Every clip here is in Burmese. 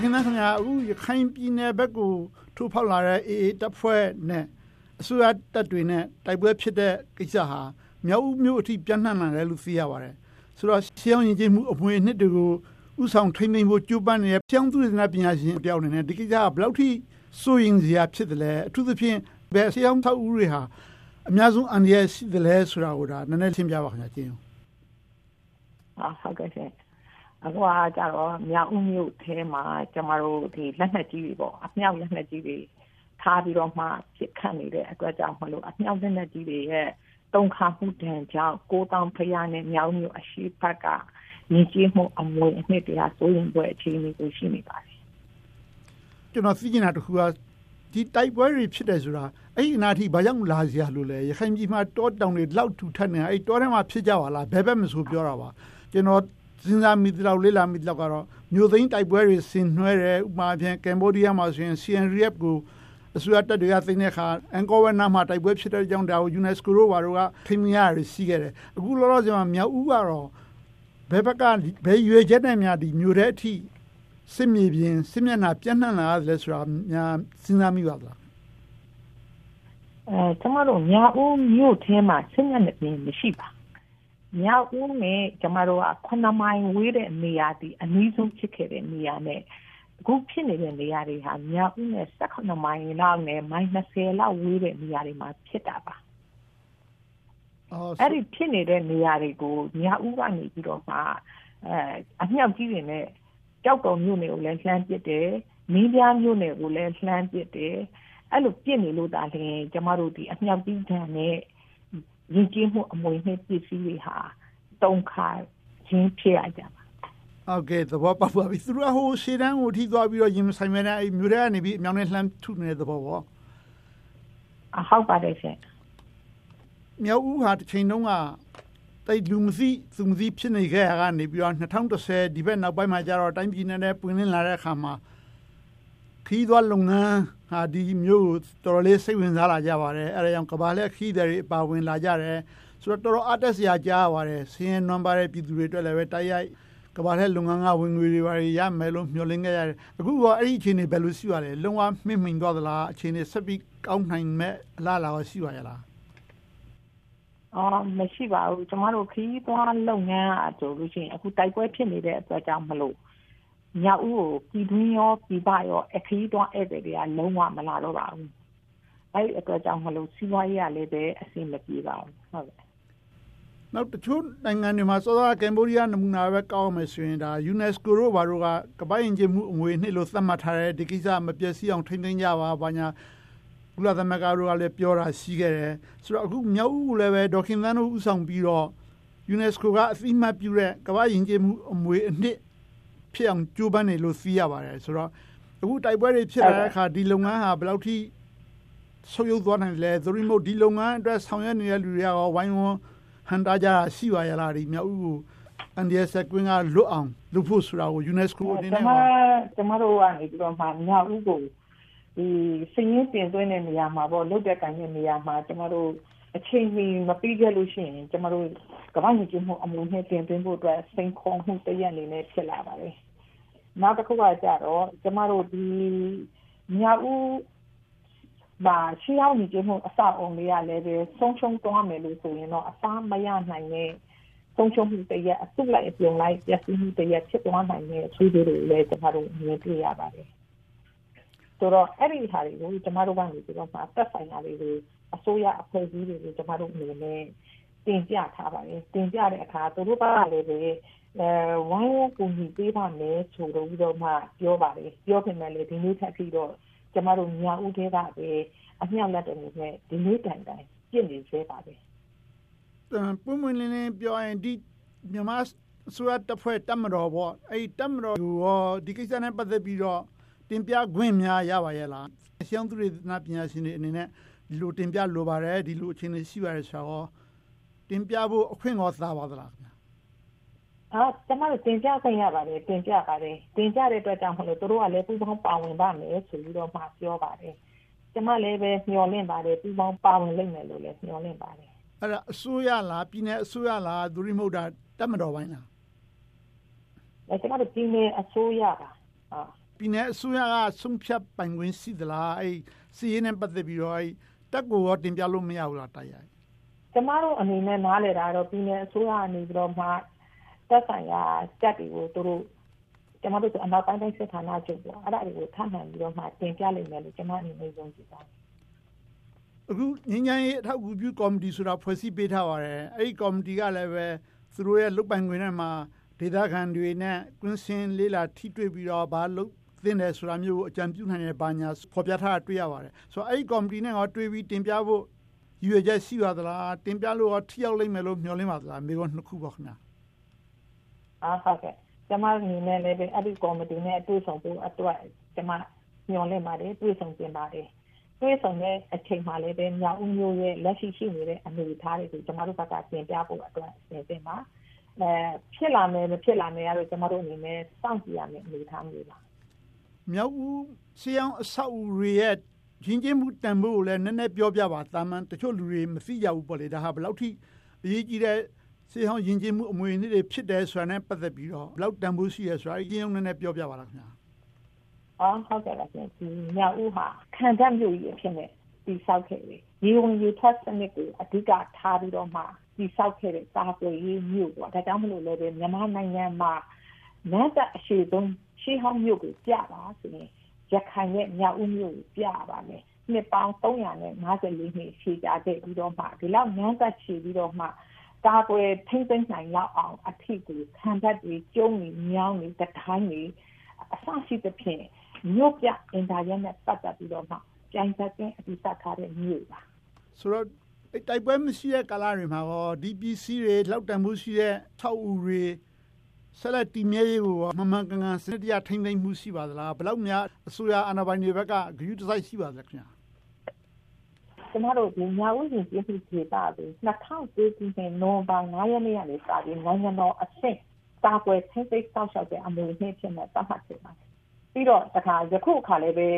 ဒေါက်တာခင်ဗျာခင်ဗျာအခုရခိုင်ပြည်နယ်ဘက်ကိုထိုးဖောက်လာတဲ့ AA တပ်ဖွဲ့နဲ့အစိုးရတပ်တွေနဲ့တိုက်ပွဲဖြစ်တဲ့ကိစ္စဟာမြောက်ဦးမြို့အထိပြန့်နှံ့လာတယ်လို့သိရပါတယ်ဆိုတော့ရှေးအောင်ရင်ချင်းမှုအမွေနှစ်တွေကိုဥဆောင်ထိမ့်သိမ်းဖို့ကြိုးပမ်းနေတဲ့ပြောင်းသူတွေနဲ့ပညာရှင်အပြောင်းနေတဲ့ဒီကိစ္စကဘယ်လောက်ထိစိုးရင်စရာဖြစ်တယ်လဲအထူးသဖြင့်ဘယ်ရှေးအောင်ထောက်ဦးတွေဟာအများဆုံးအန္တရာယ်ရှိတယ်လဲဆိုတာကိုဒါနည်းနည်းရှင်းပြပါခင်ဗျာကျင်းဟုတ်ကဲ့ရှင် အခုကကြတော့မြောက်ဦးမြို့ထဲမှာကျမတို့ဒီလက်နက်ကြီးတွေပေါ့အမြောက်လက်နက်ကြီးတွေထားပြီးတော့မှဖြစ်ခတ်နေတဲ့အတွက်ကြောင့်မလို့အမြောက်လက်နက်ကြီးတွေရဲ့တုံခါမှုတန်ကြောင့်ကိုတောင်ဖျားနဲ့မြောက်မြို့အရှိဖက်ကညီကြီးမှုအမွေအနှစ်တရားစိုးရင်ပွဲအခြေအနေကိုရှိနေပါတယ်ကျွန်တော်သိချင်တာတခုကဒီတိုက်ပွဲတွေဖြစ်တယ်ဆိုတာအဲ့ဒီအနာထိဘာကြောင့်လာစရာလို့လဲရခိုင်ပြည်မှာတောတောင်တွေလောက်ထူထပ်နေအဲ့တောထဲမှာဖြစ်ကြပါလားဘယ်ဘက်မဆိုပြောတာပါကျွန်တော် စဉ်းစားမိတဲ့လောက်လေးလာမိတဲ့လောက်ကတော့မြို့သိမ်းတိုက်ပွဲတွေဆင်နွှဲတယ်ဥပမာဖြင့်ကမ်ဘောဒီးယားမှာဆိုရင် Siem Reap ကိုအစိုးရတပ်တွေကသိတဲ့အခါအန်ကောဝဲနာမှာတိုက်ပွဲဖြစ်တဲ့ကြောင့်ဒါကို UNESCO တို့ဘာတို့ကထိမရရရှိခဲ့တယ်အခုလောလောဆယ်မှာမြောက်ဦးကတော့ဘယ်ဘက်ကဘယ်ရွေချက်နဲ့များဒီမြို့တဲ့အထိစစ်မြေပြင်စစ်မျက်နှာပြန့်နှံ့လာတယ်ဆိုတာများစဉ်းစားမိပါသလားအဲကျမတို့မြောက်ဦးမြို့ထဲမှာစစ်မျက်နှာပြင်မရှိပါ မြောက်ဦးနဲ့ကျမတို့က9မိုင်ဝေးတဲ့နေရာဒီအနည်းဆုံးဖြစ်ခဲ့တဲ့နေရာနဲ့အခုဖြစ်နေတဲ့နေရာတွေဟာမြောက်ဦးနဲ့18မိုင်လောက်နဲ့မိုင်20လောက်ဝေးတဲ့နေရာတွေမှာဖြစ်တာပါအဲ့ဒီဖြစ်နေတဲ့နေရာတွေကိုမြောက်ဦးကနေပြီးတော့မှအဲအမြောက်ကြီးတွေနဲ့ကြောက်တော်မြို့နယ်ကိုလည်းလှမ်းပစ်တယ်မင်းပြားမြို့နယ်ကိုလည်းလှမ်းပစ်တယ်အဲ့လိုပြစ်နေလို့ဒါလျှင်ကျမတို့ဒီအမြောက်ကြီးတန်နဲ့ ယဉ်ကျေးမှုအမွေအနှစ်ပစ္စည်းတွေဟာတုံးခါချင်းဖြစ်ရကြပါဟုတ်ကဲ့သဘောပေါက်ပါပြီသူတို့ဟိုရှေ့တန်းကိုထိသွားပြီးတော့ရင်ဆိုင်မဲ့အဲ့မြို့ထဲကနေပြီးအမြောင်းနဲ့လှမ်းထုနေတဲ့သဘောပေါ့အဟုတ်ပါတယ်ရှင်မြောက်ဦးဟာတစ်ချိန်တုန်းကတိတ်လူမသိသူမသိဖြစ်နေခဲ့ရကနေပြီးတော့2010ဒီဘက်နောက်ပိုင်းမှာကျတော့တိုင်းပြည်နဲ့ပွင့်လင်းလာတဲ့အခါမှာခီးသွားလုပ်ငန်း ဟာဒီမျိုးကိုတော်တော်လေးစိတ်ဝင်စားလာကြပါတယ်အဲဒါကြောင့်ကဘာလက်ခီးတွေအပါဝင်လာကြတယ်ဆိုတော့တော်တော်အတက်စရာကြားပါတယ်ဆင်းရဲနွမ်းပါတဲ့ပြည်သူတွေအတွက်လည်းပဲတိုက်ရိုက်ကဘာလက်လုပ်ငန်းကဝင်ငွေတွေပါရမယ်လို့မျှော်လင့်ခဲ့ရတယ်အခုကအဲ့ဒီအခြေအနေဘယ်လိုရှိပါလဲလုံးဝမှိမ့်မိန်သွားသလားအခြေအနေဆက်ပြီးကောင်းနိုင်မဲ့အလားအလာရှိပါရဲ့လားအော်မရှိပါဘူးကျမတို့ခီးသွားလုပ်ငန်းအဆိုလို့ရှိရင်အခုတိုက်ပွဲဖြစ်နေတဲ့အတွက်ကြောင့်မလို့ ညဦးကိုပြည်တွင်းရောပြည်ပရောအခီးသွားဧည့်သည်တွေကလုံးဝမလာတော့ပါဘူးအဲ့ဒီအတွက်ကြောင့်မလို့စီးပွားရေးကလည်းပဲအဆင်မပြေပါဘူးဟုတ်ကဲ့နောက်တချို့နိုင်ငံတွေမှာစောစောကမ်ဘောဒီးယားနမူနာပဲကောင်းမယ်ဆိုရင်ဒါ UNESCO တို့ဘာတို့ကကပိုင်ရင်ကျမှုအငွေနှစ်လို့သတ်မှတ်ထားတဲ့ဒီကိစ္စမပျက်စီးအောင်ထိန်းသိမ်းကြပါဘာညာကုလသမဂ္ဂတို့ကလည်းပြောတာရှိခဲ့တယ်ဆိုတော့အခုမြောက်ဦးကလည်းပဲဒေါခင်သန်းတို့ဥဆောင်ပြီးတော့ UNESCO ကအသိမှတ်ပြုတဲ့ကမ္ဘာယဉ်ကျေးမှုအမွေအနှစ် ဖြစ်အောင်ကြိုးပမ်းနေလို့သိရပါတယ်ဆိုတော့အခုတိုက်ပွဲတွေဖြစ်လာတဲ့အခါဒီလုပ်ငန်းဟာဘယ်လောက်ထိဆုပ်ယုပ်သွားနိုင်လဲသို့မဟုတ်ဒီလုပ်ငန်းအတွက်ဆောင်ရွက်နေတဲ့လူတွေကရောဝိုင်းဝန်းဟန်တာကြရှိပါရလားဒီမြောက်ဦးကိုအန်ဒီယက်ဆက်ကွင်းကလွတ်အောင်လုပ်ဖို့ဆိုတာကို UNESCO အနေနဲ့ကျွန်မကျွန်မတို့ကနေပြီးတော့မှမြောက်ဦးကိုဒီစည်ရင်းတင်သွင်းတဲ့နေရာမှာပေါ့လုတ်တဲ့ကန်တဲ့နေရာမှာကျမတို့ အချိန်မီမပြီးခဲ့လို့ရှိရင်ကျမတို့ကမ္ဘာ့ညီမှုအမှုနဲ့တင်သွင်းဖို့အတွက်စိန်ခေါ်မှုတရက်အနေနဲ့ဖြစ်လာပါတယ်။နောက်တစ်ခုကကြတော့ကျမတို့ဒီမြောက်ဦးမှာရှေးအောင်ညီမှုအစအုံလေးရလည်းပဲဆုံးရှုံးသွားမယ်လို့ဆိုရင်တော့အစားမရနိုင်တဲ့ဆုံးရှုံးမှုတရက်အစုလိုက်အပြုံလိုက်ပျက်စီးမှုတရက်ဖြစ်သွားနိုင်တဲ့အခြေအနေတွေလည်းကျမတို့မြင်တွေ့ရပါတယ်။ဆိုတော့အဲ့ဒီဟာတွေကိုကျမတို့ကနေပြီးတော့မှသက်ဆိုင်ရာတွေကို အစိုးရအဖွဲ့အစည်းတွေကိုကျမတို့အနေနဲ့တင်ပြထားပါတယ်တင်ပြတဲ့အခါသူတို့ကလည်းပဲအဲဝိုင်းဝန်းကူညီပေးပါမယ်ဆိုတော့ပြီးတော့မှပြောပါတယ်ပြောခင်မဲ့လေဒီနေ့ထပ်ပြီးတော့ကျမတို့ညာဦးသေးတာပဲအမြောက်လက်တယ်နဲ့ဒီနေ့တိုင်တိုင်ပြည့်နေသေးပါတယ်ပုံမှန်လင်းလင်းပြောရင်ဒီမြန်မာဆိုရတဖွဲ့တမတော်ပေါ့အဲ့တမတော်ကိုဒီကိစ္စနဲ့ပတ်သက်ပြီးတော့တင်ပြခွင့်များရပါရဲ့လားရှောင်းသူတွေနာပညာရှင်တွေအနေနဲ့ ဒီလိုတင်ပြလိုပါတယ်ဒီလိုအခြေအနေရှိပါတယ်ဆိုတော့တင်ပြဖို့အခွင့်ကောသာပါသလားခင်ဗျာအာကျမတို့တင်ပြခွင့်ရပါတယ်တင်ပြပါတယ်တင်ပြတဲ့အတွက်ကြောင့်မလို့တို့ကလည်းပူပေါင်းပါဝင်ပါမယ်ဆိုပြီးတော့မှပြောပါတယ်ကျမလည်းပဲမျှော်လင့်ပါတယ်ပူပေါင်းပါဝင်လိမ့်မယ်လို့လည်းမျှော်လင့်ပါတယ်အဲ့ဒါအစိုးရလားပြည်내အစိုးရလားသူရိမဟုတ်တာတက်မတော်ပိုင်းလားအဲကျမတို့ပြည်내အစိုးရပါဟာပြည်နယ်အစိုးရကဆုံးဖြတ်ပိုင်ခွင့်ရှိသလားအဲ့စီးရင်နဲ့ပတ်သက်ပြီးတော့အဲ့ တက်ကိုရောတင်ပြလို့မရဘူးလားတိုက်ရိုက်ကျမတို့အနေနဲ့နားလည်တာတော့ပြည်နယ်အစိုးရအနေပြီးတော့မှတက်ဆိုင်ရာတက်တွေကိုသူတို့ကျမတို့အနောက်ပိုင်းတိုင်းစစ်ဌာနချုပ်ပေါ့အဲ့ဒါတွေကိုထပ်မံပြီးတော့မှတင်ပြလိမ့်မယ်လို့ကျမအနေနဲ့ယုံကြည်ပါတယ်အခုငញ្ញရေးအထောက်အကူပြုကော်မတီဆိုတာဖွဲ့စည်းပေးထားပါတယ်အဲ့ဒီကော်မတီကလည်းပဲသူတို့ရဲ့လုတ်ပိုင်ခွင့်ထဲမှာဒေသခံတွေနဲ့ကွင်းစင်လေးလာထိတွေ့ပြီးတော့ဘာလို့ သင်တယ်ဆိုတာမျိုးကိုအကြံပြုနိုင်တဲ့ဘာညာဖော်ပြထားတာတွေ့ရပါတယ်ဆိုတော့အဲ့ဒီကော်မတီနဲ့တော့တွေ့ပြီးတင်ပြဖို့ရည်ရွယ်ချက်ရှိပါသလားတင်ပြလို့ရောထိရောက်လိမ့်မယ်လို့မျှော်လင့်ပါသလားမိကုန်းနှစ်ခုပါခင်ဗျာအားဟုတ်ကဲ့ကျမအနေနဲ့လည်းအဲ့ဒီကော်မတီနဲ့အတွေ့အကြုံဖို့အတွက်ကျမမျှော်လင့်ပါတယ်တွေ့ဆုံတင်ပါတယ်တွေ့ဆုံတဲ့အချိန်မှာလည်းပဲမြောက်ဦးမျိုးရဲ့လက်ရှိရှိနေတဲ့အနေအထားတွေကိုကျမတို့ဘက်ကပြင်ပြဖို့အတွက်ပြင်တင်ပါအဲဖြစ်လာမယ်မဖြစ်လာမယ်ကတော့ကျမတို့အနေနဲ့စောင့်ကြည့်ရမယ့်အနေအထားမျိုးပါ မြောက်ဦးစီအောင်အဆောက်အဦတွေရဲ့ရင်းချင်းမှုတန်ဖိုးကိုလည်းနည်းနည်းပြောပြပါတာမန်တချို့လူတွေမသိကြဘူးပေါ့လေဒါဟာဘယ်လောက်ထိအရေးကြီးတဲ့စီအောင်ရင်းချင်းမှုအမွေအနှစ်တွေဖြစ်တယ်ဆိုတာနဲ့ပတ်သက်ပြီးတော့ဘယ်လောက်တန်ဖိုးရှိရဆိုတာအရင်ကနည်းနည်းပြောပြပါလားခင်ဗျာအော်ဟုတ်ကဲ့ပါရှင်ဒီမြောက်ဦးဟာခံတတ်မျိုးကြီးအဖြစ်နဲ့ဒီဆောက်ခဲ့တယ်ရေဝင်ရေထွက်စနစ်ကိုအဓိကထားပြီးတော့မှဒီဆောက်ခဲ့တဲ့စာပွေရေးမြို့ပေါ့ဒါကြောင့်မလို့လည်းမြန်မာနိုင်ငံမှာနတ်အရှိဆုံး ရှေးဟောင်းမြို့ကိုပြပါဆိုရင်ရခိုင်ရဲ့မြောက်ဦးမြို့ကိုပြပါမယ်နှစ်ပေါင်း354နှစ်ရှိကြခဲ့ပြီးတော့မှဒီလောက်နန်းသက်ရှိပြီးတော့မှကာကွယ်ထိမ့်သိမ့်နိုင်လောက်အောင်အထစ်ကိုခံတတ်ပြီးကျုံးပြီးမြောင်းပြီးတတိုင်းပြီးအဆရှိသဖြင့်မြို့ပြအင်တာရက်နဲ့ပတ်သက်ပြီးတော့မှပြိုင်သက်တဲ့အတိအကျထားတဲ့မြို့ပါဆိုတော့တိုက်ပွဲမရှိတဲ့ကာလတွေမှာရော DPC တွေလောက်တန်မှုရှိတဲ့ထောက်ဦးတွေ ဆက်လက်တည်မြဲရေးကိုမမှန်ကန်ကန်စနစ်တရားထိမ့်သိမ့်မှုရှိပါသလားဘယ်လောက်များအစိုးရအာဏာပိုင်တွေဘက်ကဂရုတစိုက်ရှိပါသလဲခင်ဗျာကျမတို့ဒီညာဦးရင်ပြည်သူ့ဒေသကို2009ခုနှစ်နိုဝင်ဘာ9ရက်နေ့ကနေစပြီးနိုင်ငံတော်အဆင့်တာကွယ်ထိမ့်သိမ့်စောင့်ရှောက်တဲ့အမှုနှစ်ဖြစ်နေသတ်မှတ်ခဲ့ပါတယ်ပြီးတော့တခါယခုအခါလည်းပဲ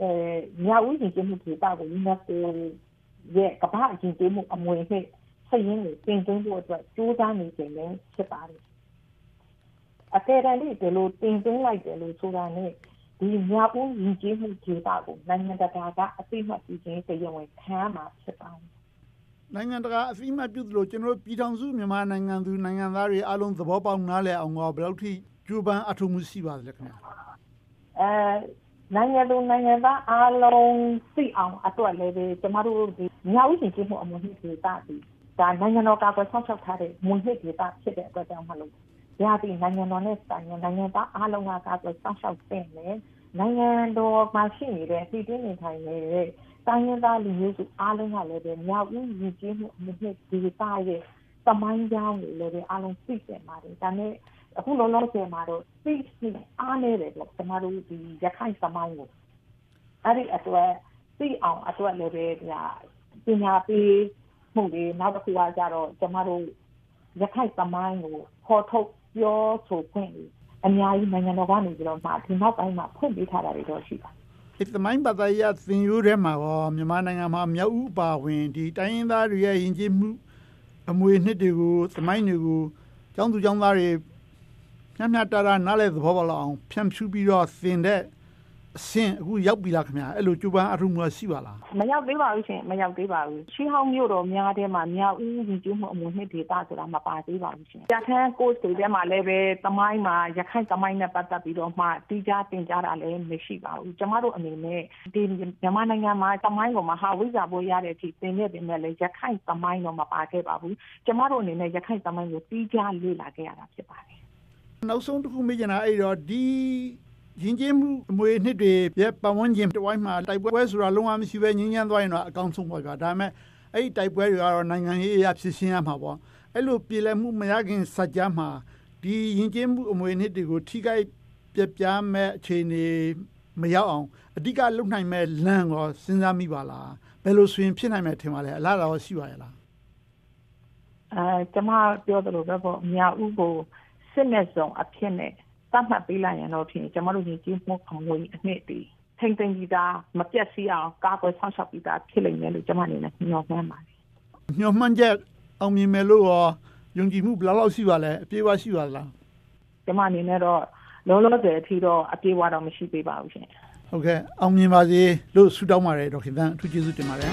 အဲညာဦးရင်ပြည်သူ့ဒေသကို UNESCO ရဲ့ကမ္ဘာ့အကျဉ်းချုပ်မှုအမွေနှစ်စည်ရင်းကိုတင်သွင်းဖို့အတွက်ကြိုးစားနေခြင်းလည်းဖြစ်ပါတယ် အကယ်တမ်းဒီလိုတင်သွင်းလိုက်တယ်လို့ဆိုတာနဲ့ဒီမြောက်ဦးယဉ်ကျေးမှုဒေသကိုနိုင်ငံတကာကအသိမှတ်ပြုခြင်းတရားဝင်ခံမှာဖြစ်ပါတယ်နိုင်ငံတကာအသိမှတ်ပြုသလိုကျွန်တော်ပြည်ထောင်စုမြန်မာနိုင်ငံသူနိုင်ငံသားတွေအားလုံးသဘောပေါက်နားလည်အောင်တော့ဘယ်လောက်ထိကြိုးပမ်းအထောက်အမှုရှိပါသလဲခင်ဗျာအဲနိုင်ငံသူနိုင်ငံသားအားလုံးသိအောင်အတွက်လည်းပဲကျမတို့ဒီမြောက်ဦးယဉ်ကျေးမှုအမှုဒေသဒီဒါနိုင်ငံတော်ကာကွယ်ဆောင်ရှောက်ထားတဲ့မွေဟစ်ဒေသဖြစ်တဲ့အတွက်ကြောင့်မလို့ ရသည်နိုင်ငံတော်နဲ့ဆိုင်ရင်နိုင်ငံသားအားလုံးကကာကွယ်စောင့်ရှောက်သင့်တယ်နိုင်ငံတော်မှာရှိနေတဲ့ပြည်တွင်းနေထိုင်နေတဲ့တိုင်းရင်းသားလူမျိုးစုအားလုံးကလည်းပဲမြောက်ဦးရည်ကြီးမှုအမှုဒေသရဲ့သမိုင်းကြောင်းတွေလည်းအားလုံးသိကြပါတယ်ဒါနဲ့အခုလောလောဆယ်မှာတော့သိသိအားနေတယ်ပေါ့ကျမတို့ဒီရခိုင်သမိုင်းကိုအဲ့ဒီအတွက်သိအောင်အတွက်လည်းပဲဒါပညာပေးမှုတွေနောက်တစ်ခုကကြတော့ကျမတို့ရခိုင်သမိုင်းကိုဖော်ထုတ် ပြောဆိုခွင့်အများကြီးနိုင်ငံတော်ကနေပြီးတော့မှဒီနောက်ပိုင်းမှာဖွင့်ပေးထားတာတွေတော့ရှိပါတယ်ဒီသမိုင်းဘာသာရေးသင်ယူထဲမှာရောမြန်မာနိုင်ငံမှာမြောက်ဦးပါဝင်ဒီတိုင်းရင်းသားတွေရဲ့ယဉ်ကျေးမှုအမွေနှစ်တွေကိုသမိုင်းတွေကိုကျောင်းသူကျောင်းသားတွေမျှမျှတတနားလဲသဘောပေါက်အောင်ဖြန့်ဖြူးပြီးတော့သင်တဲ့ အဆင့်အခုရောက်ပြီလားခင်ဗျာအဲ့လိုကြိုးပမ်းအထုမှုရှိပါလားမရောက်သေးပါဘူးရှင်မရောက်သေးပါဘူးရှင်းဟောင်းမြို့တော်များတဲ့မှာမြောက်ဦးညီကျမှုအမှုနှစ်ဒေသဆိုတာမပါသေးပါဘူးရှင်ရခိုင် course တွေထဲမှာလည်းပဲတမိုင်းမှာရခိုင်တမိုင်းနဲ့ပတ်သက်ပြီးတော့မှတီးခြားတင်ကြတာလည်းမရှိပါဘူးကျမတို့အနေနဲ့ဒီမြန်မာနိုင်ငံမှာတမိုင်းကိုမဟာဝိဇ္ဇာဘိုးရတဲ့အထိသင်ခဲ့ပေမဲ့လည်းရခိုင်တမိုင်းတော့မပါခဲ့ပါဘူးကျမတို့အနေနဲ့ရခိုင်တမိုင်းကိုတီးခြားလေ့လာခဲ့ရတာဖြစ်ပါတယ်နောက်ဆုံးတစ်ခုမေးချင်တာအဲ့တော့ဒီ ယဉ်ကျေးမှုအမွေနှစ်တွေရဲ့ပတ်ဝန်းကျင်တစ်ဝိုင်းမှာတိုက်ပွဲဆိုတာလုံးဝမရှိပဲငြင်းချမ်းသွားရင်တော့အကောင်းဆုံးပေါ့ကွာဒါပေမဲ့အဲ့ဒီတိုက်ပွဲတွေကတော့နိုင်ငံရေးအရာဖြစ်ရှင်းရမှာပေါ့အဲ့လိုပြည်လည်မှုမရခင်စကြမှာဒီယဉ်ကျေးမှုအမွေနှစ်တွေကိုထိခိုက်ပြပြမဲ့အခြေအနေမရောက်အောင်အဓိကလုံနိုင်မဲ့လမ်းကိုစဉ်းစားမိပါလားဘယ်လိုဆိုရင်ဖြစ်နိုင်မယ်ထင်ပါလဲအလားတော်ရှိပါရဲ့လားအဲကျွန်မပြောသလိုပဲပေါ့အများဥကိုစစ်မဲ့ဆုံးအဖြစ်နဲ့ သတ်မှတ်ပေးလိုက်ရင်တော့ဖြင့်ကျမတို့ညီကြီးမှုအမွေအနှစ်တည်ထိမ့်သိမ့်ပြီးသားမပြတ်စီအောင်ကာကွယ်ဆောင်ရှောက်ပြီးသားဖြစ်လိမ့်မယ်လို့ကျမအနေနဲ့ညှော်မှန်းပါတယ်။ညှော်မှန်းချက်အောင်မြင်မယ်လို့ရောယုံကြည်မှုဘယ်လောက်ရှိပါလဲအပြည့်အဝရှိပါလား။ကျမအနေနဲ့တော့လောလောဆယ်အထိတော့အပြေးဝတော့မရှိသေးပါဘူးရှင်ဟုတ်ကဲ့အောင်မြင်ပါစေလို့ဆုတောင်းပါတယ်ဒေါက်ခင်သန်းအထူးကျေးဇူးတင်ပါတယ်